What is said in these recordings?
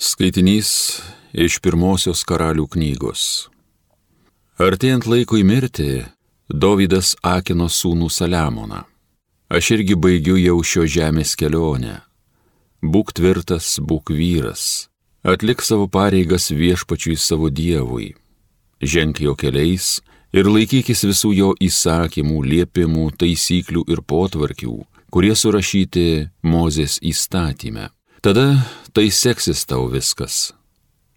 Skaitinys iš pirmosios karalių knygos. Artėjant laikui mirti, Dovydas akino sūnų Saliamoną. Aš irgi baigiu jau šio žemės kelionę. Būk tvirtas, būk vyras. Atlik savo pareigas viešpačiui savo dievui. Ženk jo keliais ir laikykis visų jo įsakymų, liepimų, taisyklių ir potvarkių, kurie surašyti Mozės įstatymę Tada tai seksis tau viskas,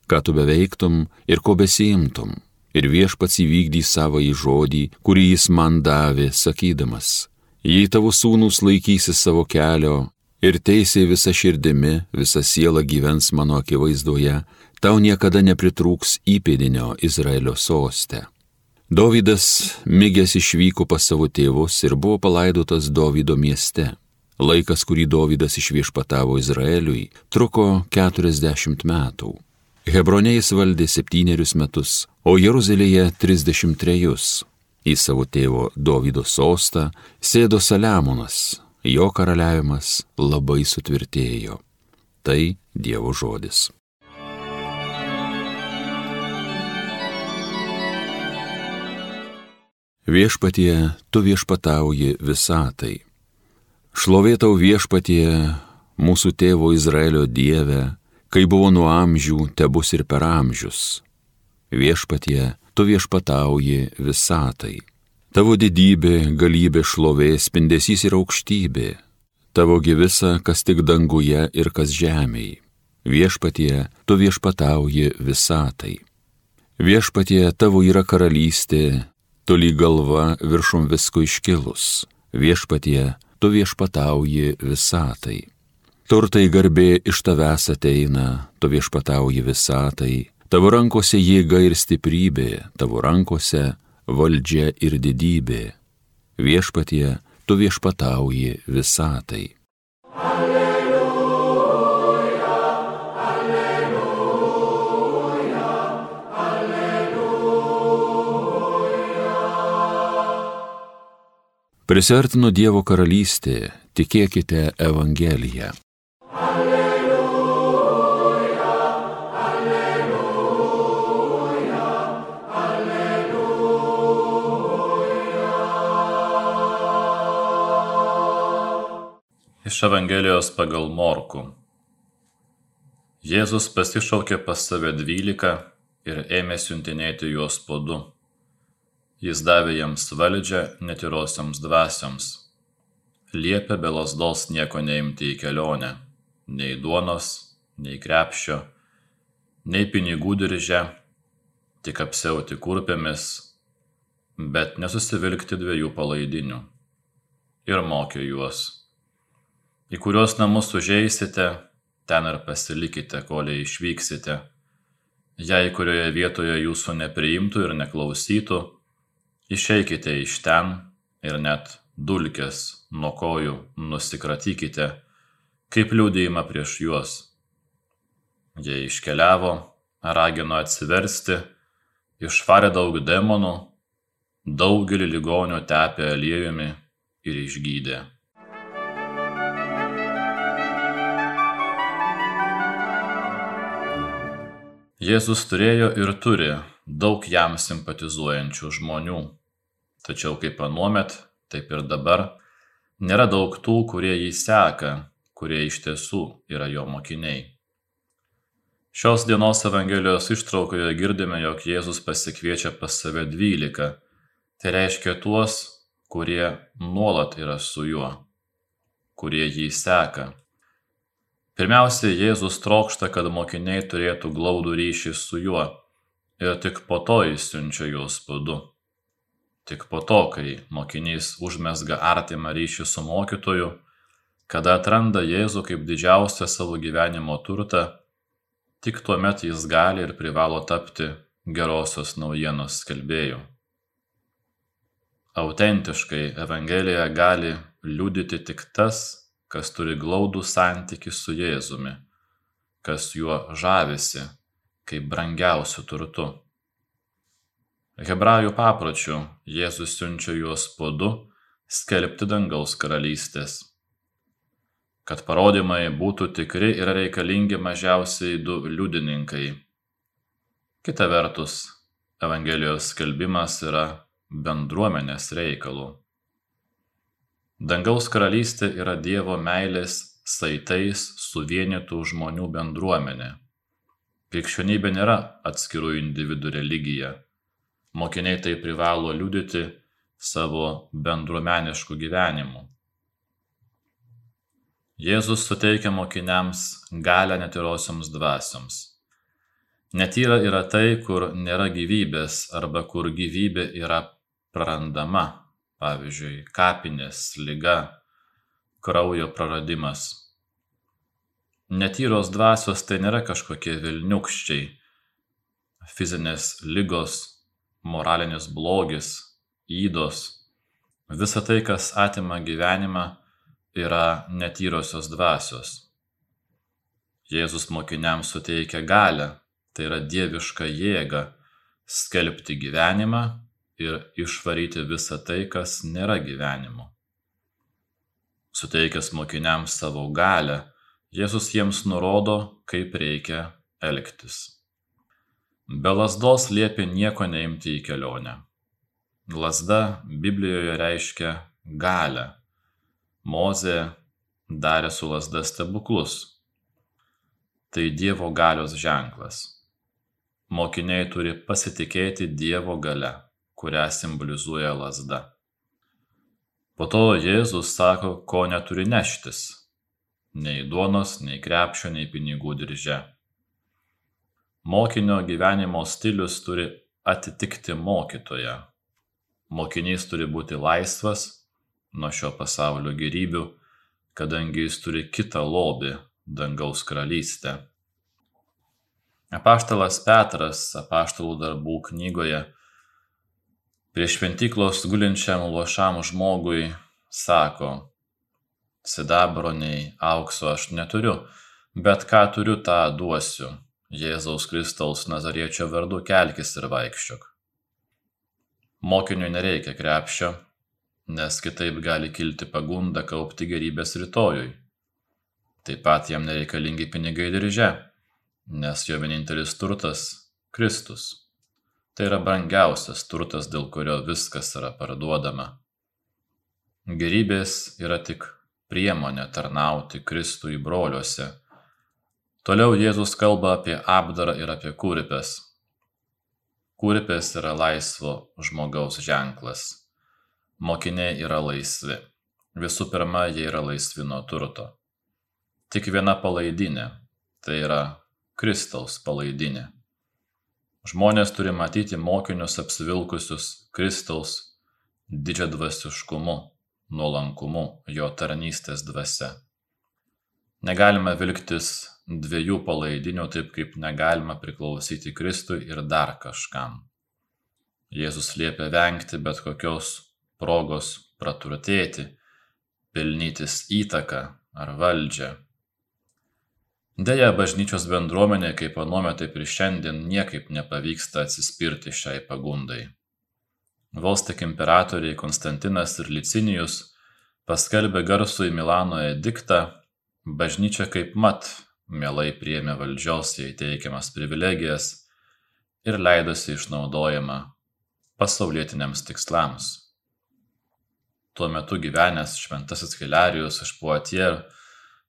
ką tu beveiktum ir ko besiimtum. Ir viešpats įvykdys savo į žodį, kurį jis man davė, sakydamas, jei tavo sūnus laikysi savo kelio ir teisė visa širdimi, visa siela gyvens mano akivaizdoje, tau niekada nepritrūks įpėdinio Izraelio sostę. Dovydas mygęs išvyko pas savo tėvus ir buvo palaidotas Dovydo mieste. Laikas, kurį Dovydas išviešpatavo Izraeliui, truko 40 metų. Hebronė jis valdė septynerius metus, o Jeruzalėje 33. Į savo tėvo Dovydo sostą sėdo Saliamonas, jo karaliavimas labai sutvirtėjo. Tai Dievo žodis. Viešpatie, tu viešpatauji visatai Šlovėtau viešpatie, mūsų tėvo Izraelio Dieve, kai buvo nuo amžių, te bus ir per amžius. Viešpatie, tu viešpatauji visatai. Tavo didybė, galybė, šlovė, spindesys ir aukštybė. Tavo gyvisa, kas tik danguje ir kas žemėje. Viešpatie, tu viešpatauji visatai. Viešpatie, tavo yra karalystė, toli galva viršum visko iškilus. Viešpatie, tu viešpatauji visatai. Turtai garbė iš tavęs ateina, tu viešpatauji visatai, tavo rankose jėga ir stiprybė, tavo rankose valdžia ir didybė. Viešpatie, tu viešpatauji visatai. Alleluja. Prisartino Dievo karalystė, tikėkite Evangeliją. Alleluja, alleluja, alleluja. Iš Evangelijos pagal Morku. Jėzus pasišaukė pas save dvylika ir ėmė siuntinėti juos po du Jis davė jiems valdžią netyrosioms dvasioms. Liepė be lasdos nieko neimti į kelionę, nei duonos, nei krepšio, nei pinigų diržę, tik apsiauti kurpėmis, bet nesusivilkti dviejų palaidinių. Ir mokė juos. Į kuriuos namus užeisite, ten ir pasilikite, kol išvyksite. Jei kurioje vietoje jūsų nepriimtų ir neklausytų, išeikite iš ten ir net dulkes nuo kojų nusikratykite, kaip liūdėjimą prieš juos. Jie iškeliavo, ragino atsiversti, išvarė daug demonų, daugelį ligonių tepė aliejumi ir išgydė. Jėzus turėjo ir turi daug jam simpatizuojančių žmonių. Tačiau kaip anuomet, taip ir dabar nėra daug tų, kurie jį seka, kurie iš tiesų yra jo mokiniai. Šios dienos Evangelijos ištraukoje girdime, jog Jėzus pasikviečia pas save dvylika. Tai reiškia tuos, kurie nuolat yra su juo, kurie jį seka. Pirmiausia, Jėzus trokšta, kad mokiniai turėtų glaudų ryšį su juo ir tik po to jis siunčia juos po du. Tik po to, kai mokinys užmesga artimą ryšį su mokytoju, kada atranda Jėzų kaip didžiausią savo gyvenimo turtą, tik tuomet jis gali ir privalo tapti gerosios naujienos skelbėju. Autentiškai Evangelija gali liudyti tik tas, kas turi glaudų santykių su Jėzumi, kas juo žavisi kaip brangiausiu turtu. Hebrajų papročių Jėzus siunčia juos po du skelbti dangaus karalystės. Kad parodymai būtų tikri, yra reikalingi mažiausiai du liudininkai. Kita vertus, Evangelijos skelbimas yra bendruomenės reikalų. Dangaus karalystė yra Dievo meilės saitais suvienytų žmonių bendruomenė. Krikščionybė nėra atskirų individų religija. Mokiniai tai privalo liudyti savo bendruomenišku gyvenimu. Jėzus suteikia mokiniams galę netyrosioms dvasioms. Netyra yra tai, kur nėra gyvybės arba kur gyvybė yra prarandama, pavyzdžiui, kapinės, lyga, kraujo praradimas. Netyros dvasios tai nėra kažkokie vilniukščiai, fizinės lygos, moralinis blogis, įdos. Visa tai, kas atima gyvenimą, yra netyrosios dvasios. Jėzus mokiniams suteikia galę tai yra dievišką jėgą skelbti gyvenimą ir išvaryti visą tai, kas nėra gyvenimu. Suteikęs mokiniams savo galę, Jėzus jiems nurodo, kaip reikia elgtis. Be lasdos liepia nieko neimti į kelionę. Lasda Biblijoje reiškia galę. Mozė darė su lasda stebuklus. Tai Dievo galios ženklas mokiniai turi pasitikėti Dievo galia, kurią simbolizuoja lasda. Po to Jėzus sako, ko neturi neštis - nei duonos, nei krepšio, nei pinigų dirže. Mokinio gyvenimo stilius turi atitikti mokytoją. Mokinys turi būti laisvas nuo šio pasaulio gerybių, kadangi jis turi kitą lobį - dangaus karalystę. Apaštalas Petras apaštalų darbų knygoje prie šventyklos gulinčiam luošam žmogui sako, sidabro nei aukso aš neturiu, bet ką turiu, tą duosiu. Jėzaus Kristaus Nazariečio vardu kelkis ir vaikščiok. Mokiniui nereikia krepšio, nes kitaip gali kilti pagunda kaupti gerybės rytojui. Taip pat jam nereikalingi pinigai dirže nes jo vienintelis turtas - Kristus. Tai yra brangiausias turtas, dėl kurio viskas yra parduodama. Gerybės yra tik priemonė tarnauti Kristui broliuose. Toliau Jėzus kalba apie apdarą ir apie kurpes. Kurpės yra laisvo žmogaus ženklas. Mokiniai yra laisvi. Visų pirma, jie yra laisvi nuo turto. Tik viena palaidinė - tai yra Kristaus palaidinė. Žmonės turi matyti mokinius apsivilkusius Kristaus didžiadvasiškumu, nuolankumu, jo tarnystės dvasia. Negalime vilktis dviejų palaidinių taip, kaip negalima priklausyti Kristui ir dar kažkam. Jėzus liepia vengti bet kokios progos praturtėti, pelnytis įtaką ar valdžią, deja bažnyčios bendruomenei kaip anuomet taip ir šiandien niekaip nepavyksta atsispirti šiai pagundai vos tik imperatoriai konstantinas ir licinijus paskelbė garsųjį milano ediktą bažnyčia kaipmat mielai priėmė valdžios jai teikiamas privilegijas ir leidosi išnaudojama pasaulietiniams tikslams. Tuo metu gyvenęs šventasis Hilarijus iš Poitier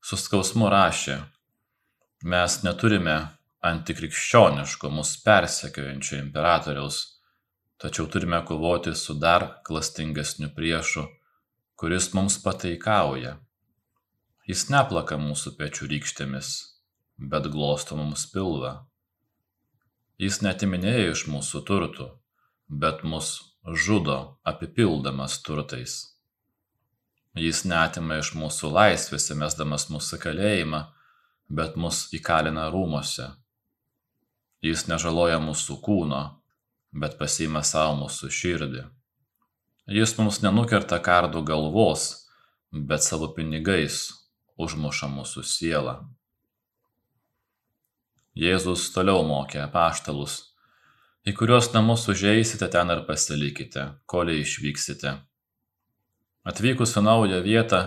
su skausmu rašė, Mes neturime antikrikščioniško mus persekiojančio imperatoriaus, tačiau turime kovoti su dar klastingesniu priešu, kuris mums pataikauja. Jis neplaka mūsų pečių rykštėmis, bet glosto mums pilvą. Jis netiminėja iš mūsų turtų, bet mus žudo apipildamas turtais. Jis netima iš mūsų laisvės, įmesdamas mūsų kalėjimą, bet mus įkalina rūmuose. Jis nežaloja mūsų kūno, bet pasiima savo mūsų širdį. Jis mums nenukerta kardų galvos, bet savo pinigais užmuša mūsų sielą. Jėzus toliau mokė apaštalus, į kuriuos namus užeisite ten ir pasilikite, kol išvyksite. Atvykus į naują vietą,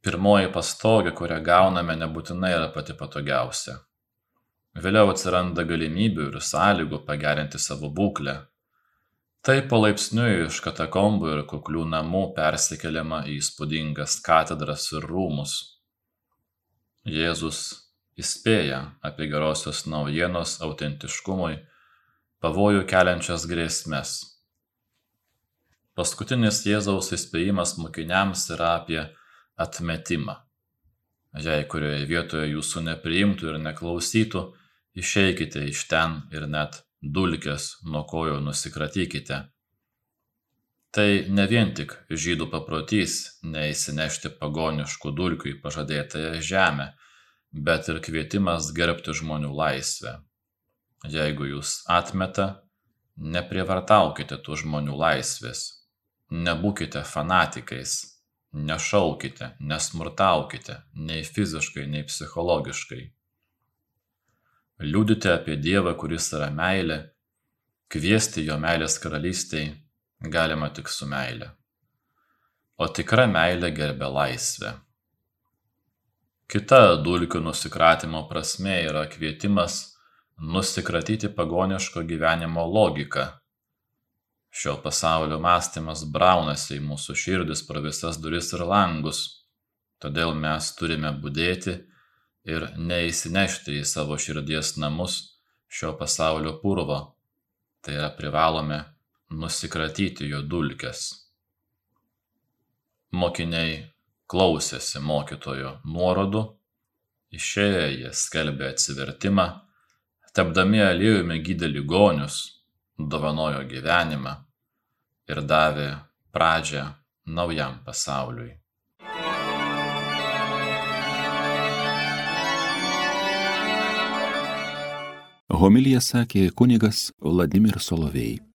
Pirmoji pastogė, kurią gauname, nebūtinai yra pati patogiausia. Vėliau atsiranda galimybių ir sąlygų pagerinti savo būklę. Tai palaipsniui iš katakombų ir kuklių namų persikeliama į įspūdingas katedras ir rūmus. Jėzus įspėja apie gerosios naujienos autentiškumui pavojų keliančias grėsmes. Paskutinis Jėzaus įspėjimas mokiniams yra apie atmetimą. Jei kurioje vietoje jūsų nepriimtų ir neklausytų, išeikite iš ten ir net dulkės nuo kojų nusikratykite. Tai ne vien tik žydų paprotys neįsinešti pagoniškų dulkių į pažadėtąją žemę, bet ir kvietimas gerbti žmonių laisvę. Jeigu jūs atmeta, neprievartaukite tų žmonių laisvės, nebūkite fanatikais, nešaukite nesmurtaukite nei fiziškai nei psichologiškai liudyti apie dievą kuris yra meilė kviesti jo meilės karalystei galima tik su meile. O tikra meilė gerbia laisvę. Kita dulkių nusikratymo prasmė yra kvietimas nusikratyti pagoniško gyvenimo logika šio pasaulio mąstymas braunasi į mūsų širdis pro visas duris ir langus. Todėl mes turime budėti ir neįsinešti į savo širdies namus šio pasaulio purvo tai yra privalome nusikratyti jo dulkes mokiniai klausėsi mokytojo nuorodų išėję jie skelbė atsivertimą tepdami aliejumi gydė ligonius dovanojo gyvenimą ir davė pradžią naujam pasauliui. Homilija sakė kunigas Vladimir Solovėjai.